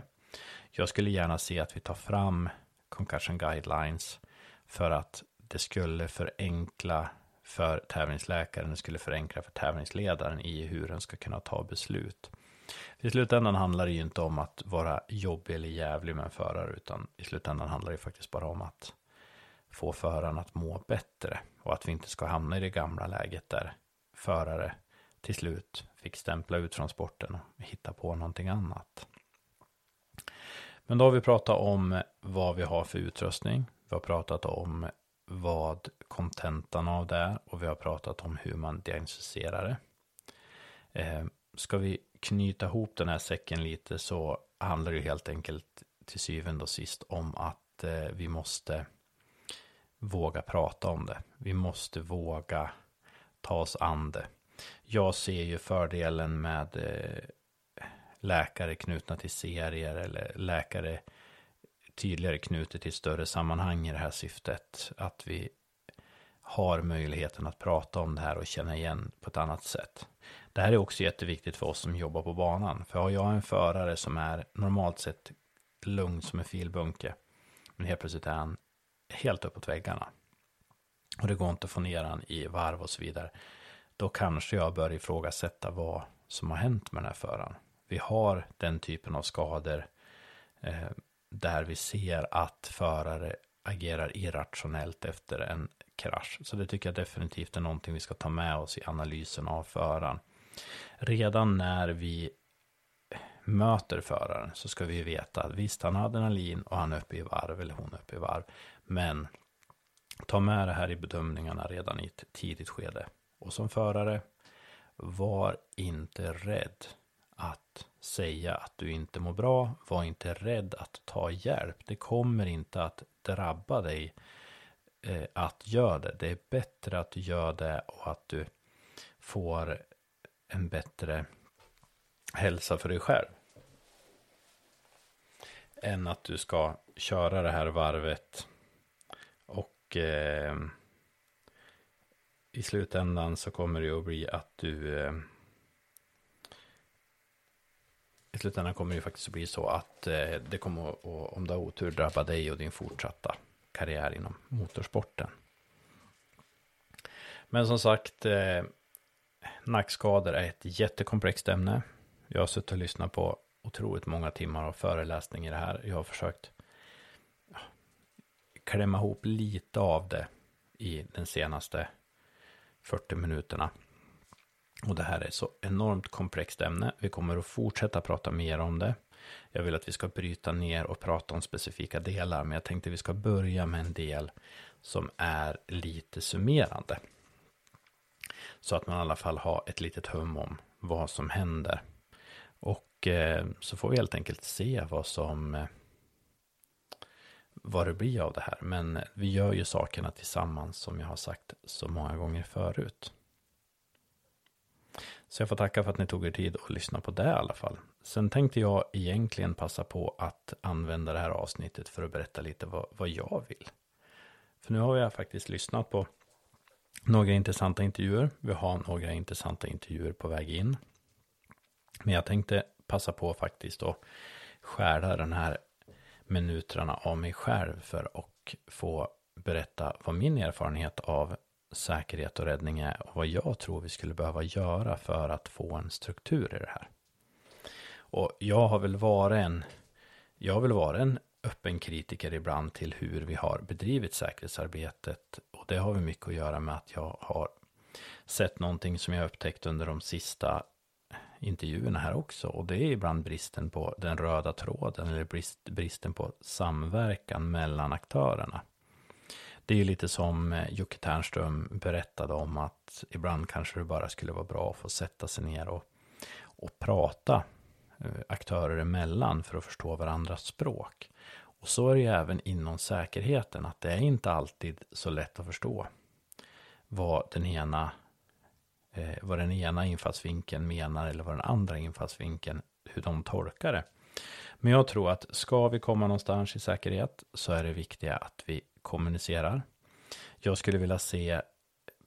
Jag skulle gärna se att vi tar fram concussion guidelines för att det skulle förenkla för tävlingsläkaren, det skulle förenkla för tävlingsledaren i hur den ska kunna ta beslut. I slutändan handlar det ju inte om att vara jobbig eller jävlig med en förare, utan i slutändan handlar det faktiskt bara om att få föraren att må bättre och att vi inte ska hamna i det gamla läget där förare till slut fick stämpla ut från sporten och hitta på någonting annat. Men då har vi pratat om vad vi har för utrustning. Vi har pratat om vad kontentan av det är och vi har pratat om hur man diagnostiserar det. Eh, ska vi knyta ihop den här säcken lite så handlar det helt enkelt till syvende och sist om att eh, vi måste våga prata om det. Vi måste våga ta oss an det. Jag ser ju fördelen med eh, läkare knutna till serier eller läkare tydligare knutet till större sammanhang i det här syftet. Att vi har möjligheten att prata om det här och känna igen på ett annat sätt. Det här är också jätteviktigt för oss som jobbar på banan. För har jag en förare som är normalt sett lugn som en filbunke, men helt plötsligt är han helt uppåt väggarna. och det går inte att få ner han i varv och så vidare. Då kanske jag bör ifrågasätta vad som har hänt med den här föraren. Vi har den typen av skador eh, där vi ser att förare agerar irrationellt efter en krasch. Så det tycker jag definitivt är någonting vi ska ta med oss i analysen av föraren. Redan när vi möter föraren så ska vi veta att visst, han har adrenalin och han är uppe i varv eller hon är uppe i varv. Men ta med det här i bedömningarna redan i ett tidigt skede. Och som förare, var inte rädd att säga att du inte mår bra. Var inte rädd att ta hjälp. Det kommer inte att drabba dig eh, att göra det. Det är bättre att du gör det och att du får en bättre hälsa för dig själv. Än att du ska köra det här varvet och eh, i slutändan så kommer det att bli att du eh, i slutändan kommer det faktiskt att bli så att eh, det kommer att, om du har otur, drabba dig och din fortsatta karriär inom motorsporten. Men som sagt, eh, nackskador är ett jättekomplext ämne. Jag har suttit och lyssnat på otroligt många timmar av föreläsning i det här. Jag har försökt ja, klämma ihop lite av det i den senaste 40 minuterna. Och det här är så enormt komplext ämne. Vi kommer att fortsätta prata mer om det. Jag vill att vi ska bryta ner och prata om specifika delar, men jag tänkte vi ska börja med en del som är lite summerande. Så att man i alla fall har ett litet hum om vad som händer. Och eh, så får vi helt enkelt se vad som eh, vad det blir av det här. Men eh, vi gör ju sakerna tillsammans som jag har sagt så många gånger förut. Så jag får tacka för att ni tog er tid att lyssna på det i alla fall. Sen tänkte jag egentligen passa på att använda det här avsnittet för att berätta lite vad, vad jag vill. För nu har jag faktiskt lyssnat på några intressanta intervjuer. Vi har några intressanta intervjuer på väg in. Men jag tänkte passa på faktiskt att skära den här minuterna av mig själv för att få berätta vad min erfarenhet av säkerhet och räddning är och vad jag tror vi skulle behöva göra för att få en struktur i det här. Och jag har väl varit en, jag vill vara en öppen kritiker ibland till hur vi har bedrivit säkerhetsarbetet och det har väl mycket att göra med att jag har sett någonting som jag upptäckt under de sista intervjuerna här också. Och det är ibland bristen på den röda tråden eller brist, bristen på samverkan mellan aktörerna. Det är ju lite som eh, Jocke Ternström berättade om att ibland kanske det bara skulle vara bra att få sätta sig ner och, och prata eh, aktörer emellan för att förstå varandras språk. Och så är det ju även inom säkerheten, att det är inte alltid så lätt att förstå vad den ena, eh, vad den ena infallsvinkeln menar eller vad den andra infallsvinkeln, hur de tolkar det. Men jag tror att ska vi komma någonstans i säkerhet så är det viktiga att vi kommunicerar. Jag skulle vilja se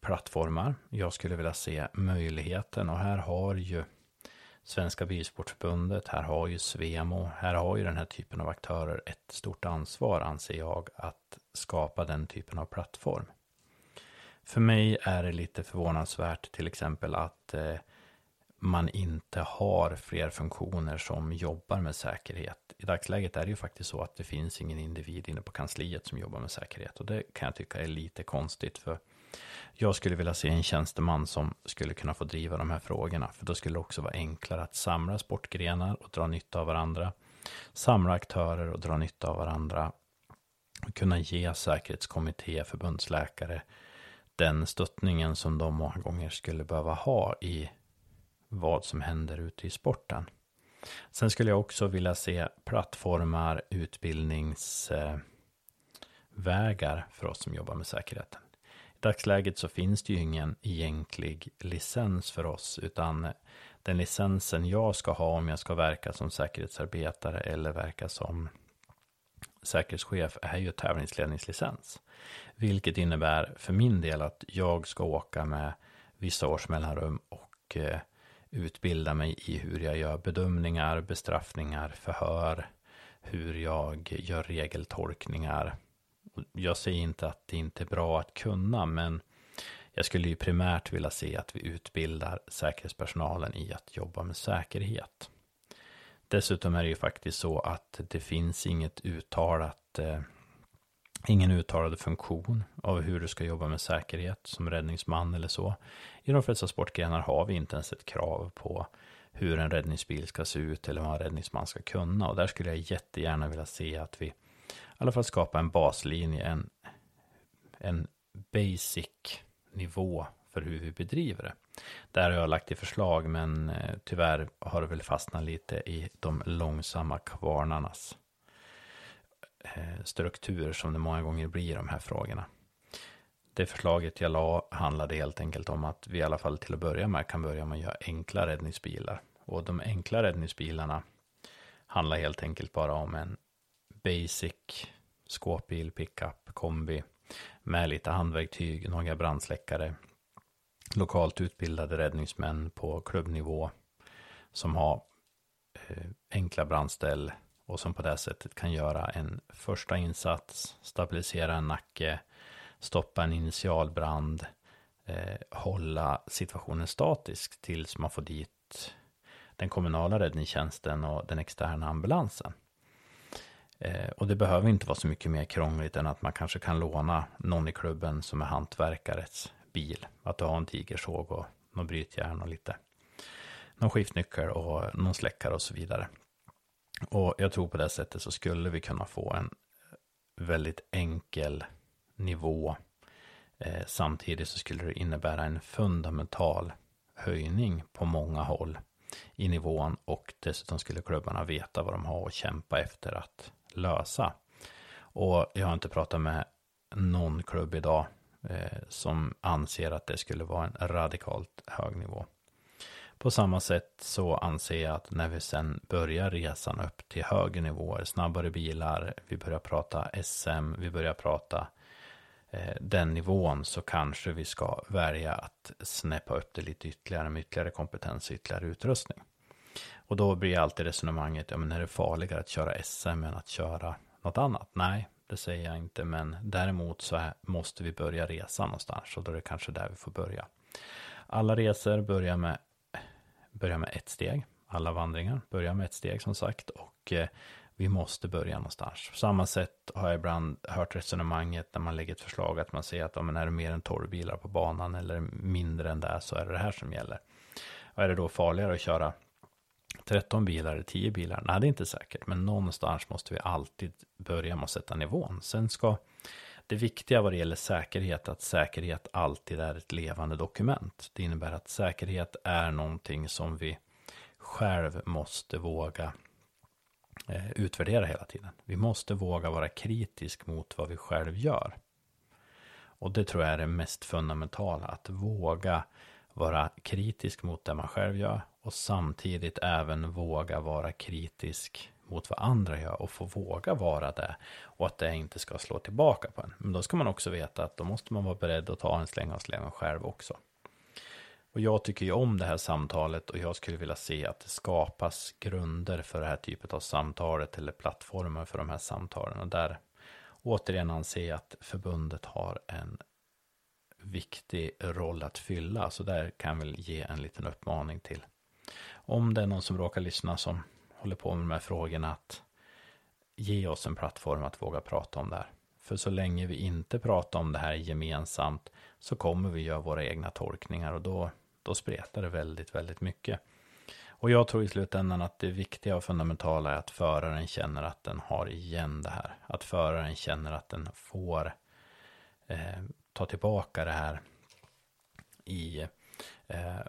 plattformar. Jag skulle vilja se möjligheten och här har ju Svenska Bilsportförbundet, här har ju Svemo, här har ju den här typen av aktörer ett stort ansvar anser jag att skapa den typen av plattform. För mig är det lite förvånansvärt till exempel att eh, man inte har fler funktioner som jobbar med säkerhet. I dagsläget är det ju faktiskt så att det finns ingen individ inne på kansliet som jobbar med säkerhet och det kan jag tycka är lite konstigt för jag skulle vilja se en tjänsteman som skulle kunna få driva de här frågorna för då skulle det också vara enklare att samla sportgrenar och dra nytta av varandra samla aktörer och dra nytta av varandra och kunna ge säkerhetskommitté, förbundsläkare den stöttningen som de många gånger skulle behöva ha i vad som händer ute i sporten. Sen skulle jag också vilja se plattformar, utbildningsvägar för oss som jobbar med säkerheten. I dagsläget så finns det ju ingen egentlig licens för oss, utan den licensen jag ska ha om jag ska verka som säkerhetsarbetare eller verka som säkerhetschef är ju tävlingsledningslicens. Vilket innebär för min del att jag ska åka med vissa års mellanrum och eh, utbilda mig i hur jag gör bedömningar, bestraffningar, förhör, hur jag gör regeltolkningar Jag säger inte att det inte är bra att kunna, men jag skulle ju primärt vilja se att vi utbildar säkerhetspersonalen i att jobba med säkerhet. Dessutom är det ju faktiskt så att det finns inget uttalat, eh, ingen uttalad funktion av hur du ska jobba med säkerhet som räddningsman eller så. I de flesta sportgrenar har vi inte ens ett krav på hur en räddningsbil ska se ut eller vad en räddningsman ska kunna. Och där skulle jag jättegärna vilja se att vi i alla fall skapar en baslinje, en, en basic nivå för hur vi bedriver det. Där har jag lagt i förslag, men eh, tyvärr har det väl fastnat lite i de långsamma kvarnarnas Eh, struktur som det många gånger blir i de här frågorna. Det förslaget jag la handlade helt enkelt om att vi i alla fall till att börja med kan börja med att göra enkla räddningsbilar. Och de enkla räddningsbilarna handlar helt enkelt bara om en basic skåpbil, pickup, kombi med lite handverktyg, några brandsläckare, lokalt utbildade räddningsmän på klubbnivå som har eh, enkla brandställ och som på det sättet kan göra en första insats, stabilisera en nacke, stoppa en initialbrand, eh, hålla situationen statisk tills man får dit den kommunala räddningstjänsten och den externa ambulansen. Eh, och det behöver inte vara så mycket mer krångligt än att man kanske kan låna någon i klubben som är hantverkarets bil. Att du har en tigersåg och någon brytjärn och lite någon skiftnyckel och någon släckare och så vidare. Och jag tror på det sättet så skulle vi kunna få en eh, väldigt enkel nivå. Eh, samtidigt så skulle det innebära en fundamental höjning på många håll i nivån och dessutom skulle klubbarna veta vad de har att kämpa efter att lösa. Och jag har inte pratat med någon klubb idag eh, som anser att det skulle vara en radikalt hög nivå. På samma sätt så anser jag att när vi sen börjar resan upp till högre nivåer, snabbare bilar, vi börjar prata SM, vi börjar prata eh, den nivån så kanske vi ska välja att snäppa upp det lite ytterligare med ytterligare kompetens och ytterligare utrustning. Och då blir alltid resonemanget, ja men är det farligare att köra SM än att köra något annat? Nej, det säger jag inte, men däremot så är, måste vi börja resa någonstans och då är det kanske där vi får börja. Alla resor börjar med, Börja med ett steg. Alla vandringar börjar med ett steg som sagt och eh, vi måste börja någonstans. På samma sätt har jag ibland hört resonemanget när man lägger ett förslag att man säger att om är det mer än 12 bilar på banan eller mindre än det så är det det här som gäller. Och är det då farligare att köra 13 bilar eller 10 bilar? Nej, det är inte säkert. Men någonstans måste vi alltid börja med att sätta nivån. Sen ska det viktiga vad det gäller säkerhet, att säkerhet alltid är ett levande dokument. Det innebär att säkerhet är någonting som vi själv måste våga eh, utvärdera hela tiden. Vi måste våga vara kritisk mot vad vi själv gör. Och det tror jag är det mest fundamentala, att våga vara kritisk mot det man själv gör och samtidigt även våga vara kritisk mot vad andra gör och få våga vara det och att det inte ska slå tillbaka på en. Men då ska man också veta att då måste man vara beredd att ta en släng av sleven själv också. Och jag tycker ju om det här samtalet och jag skulle vilja se att det skapas grunder för det här typet av samtalet eller plattformar för de här samtalen. Och där återigen anser jag att förbundet har en viktig roll att fylla. Så där kan jag väl ge en liten uppmaning till. Om det är någon som råkar lyssna som håller på med de här frågorna att ge oss en plattform att våga prata om det här. För så länge vi inte pratar om det här gemensamt så kommer vi göra våra egna tolkningar och då, då spretar det väldigt, väldigt mycket. Och jag tror i slutändan att det viktiga och fundamentala är att föraren känner att den har igen det här. Att föraren känner att den får eh, ta tillbaka det här i eh,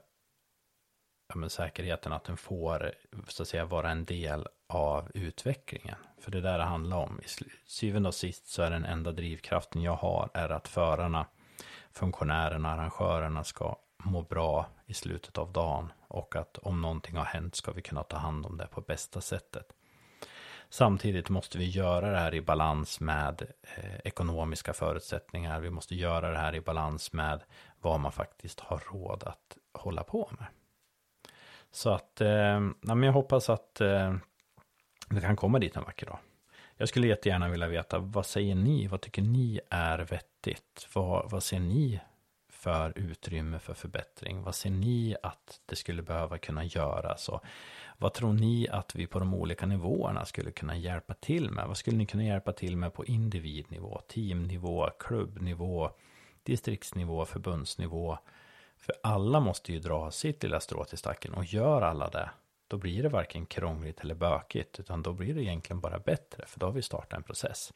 ja, men säkerheten att den får så att säga vara en del av utvecklingen. För det där det handlar om. I syvende och sist så är den enda drivkraften jag har är att förarna, funktionärerna, arrangörerna ska må bra i slutet av dagen och att om någonting har hänt ska vi kunna ta hand om det på bästa sättet. Samtidigt måste vi göra det här i balans med eh, ekonomiska förutsättningar. Vi måste göra det här i balans med vad man faktiskt har råd att hålla på med. Så att, eh, jag hoppas att eh, vi kan komma dit en vacker dag. Jag skulle jättegärna vilja veta, vad säger ni? Vad tycker ni är vettigt? Vad, vad ser ni för utrymme för förbättring? Vad ser ni att det skulle behöva kunna göras? Och vad tror ni att vi på de olika nivåerna skulle kunna hjälpa till med? Vad skulle ni kunna hjälpa till med på individnivå, teamnivå, klubbnivå, distriktsnivå, förbundsnivå? För alla måste ju dra sitt lilla strå till stacken och gör alla det, då blir det varken krångligt eller bökigt, utan då blir det egentligen bara bättre, för då har vi startat en process.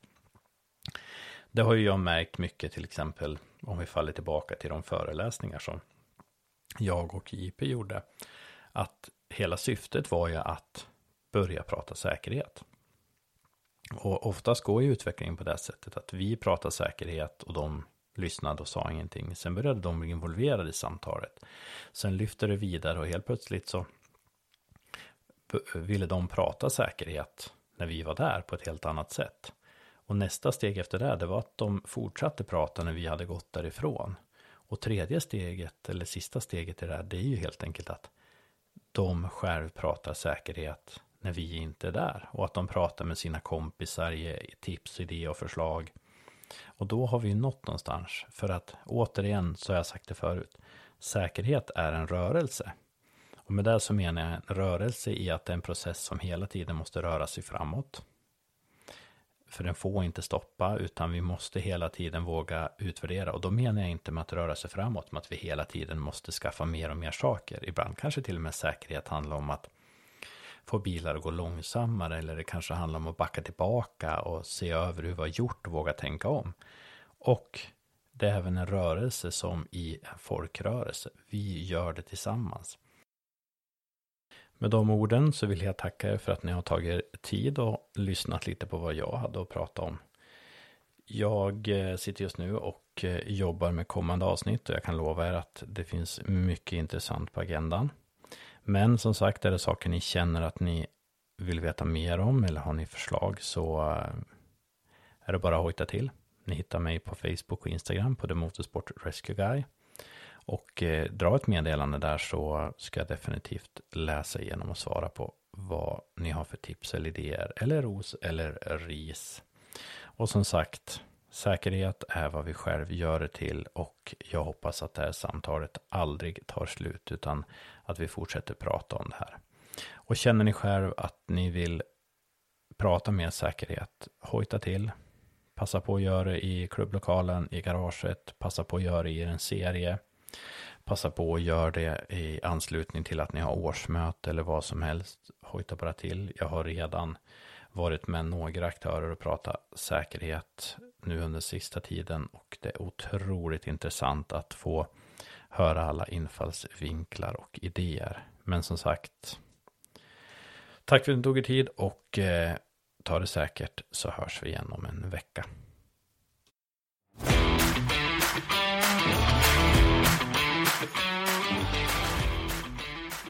Det har ju jag märkt mycket, till exempel om vi faller tillbaka till de föreläsningar som jag och JP gjorde, att hela syftet var ju att börja prata säkerhet. Och oftast går ju utvecklingen på det sättet att vi pratar säkerhet och de lyssnade och sa ingenting. Sen började de bli involverade i samtalet. Sen lyfte det vidare och helt plötsligt så ville de prata säkerhet när vi var där på ett helt annat sätt. Och nästa steg efter det, det var att de fortsatte prata när vi hade gått därifrån. Och tredje steget, eller sista steget i det här, det är ju helt enkelt att de själv pratar säkerhet när vi inte är där. Och att de pratar med sina kompisar, ger tips, idé och förslag. Och då har vi nått någonstans. För att återigen, så har jag sagt det förut, säkerhet är en rörelse. Och med det så menar jag en rörelse i att det är en process som hela tiden måste röra sig framåt. För den får inte stoppa, utan vi måste hela tiden våga utvärdera. Och då menar jag inte med att röra sig framåt, med att vi hela tiden måste skaffa mer och mer saker. Ibland kanske till och med säkerhet handlar om att få bilar att gå långsammare, eller det kanske handlar om att backa tillbaka och se över hur vi har gjort och våga tänka om. Och det är även en rörelse som i en folkrörelse. Vi gör det tillsammans. Med de orden så vill jag tacka er för att ni har tagit er tid och lyssnat lite på vad jag hade att prata om. Jag eh, sitter just nu och eh, jobbar med kommande avsnitt och jag kan lova er att det finns mycket intressant på agendan. Men som sagt, är det saker ni känner att ni vill veta mer om eller har ni förslag så eh, är det bara att hojta till. Ni hittar mig på Facebook och Instagram på The Motorsport Rescue Guy. Och eh, dra ett meddelande där så ska jag definitivt läsa igenom och svara på vad ni har för tips eller idéer eller ros eller ris. Och som sagt, säkerhet är vad vi själv gör det till och jag hoppas att det här samtalet aldrig tar slut utan att vi fortsätter prata om det här. Och känner ni själv att ni vill prata med säkerhet, hojta till. Passa på att göra det i klubblokalen, i garaget, passa på att göra det i en serie. Passa på att göra det i anslutning till att ni har årsmöte eller vad som helst. Hojta bara till. Jag har redan varit med några aktörer och pratat säkerhet nu under sista tiden och det är otroligt intressant att få höra alla infallsvinklar och idéer. Men som sagt, tack för att du tog er tid och eh, ta det säkert så hörs vi igen om en vecka.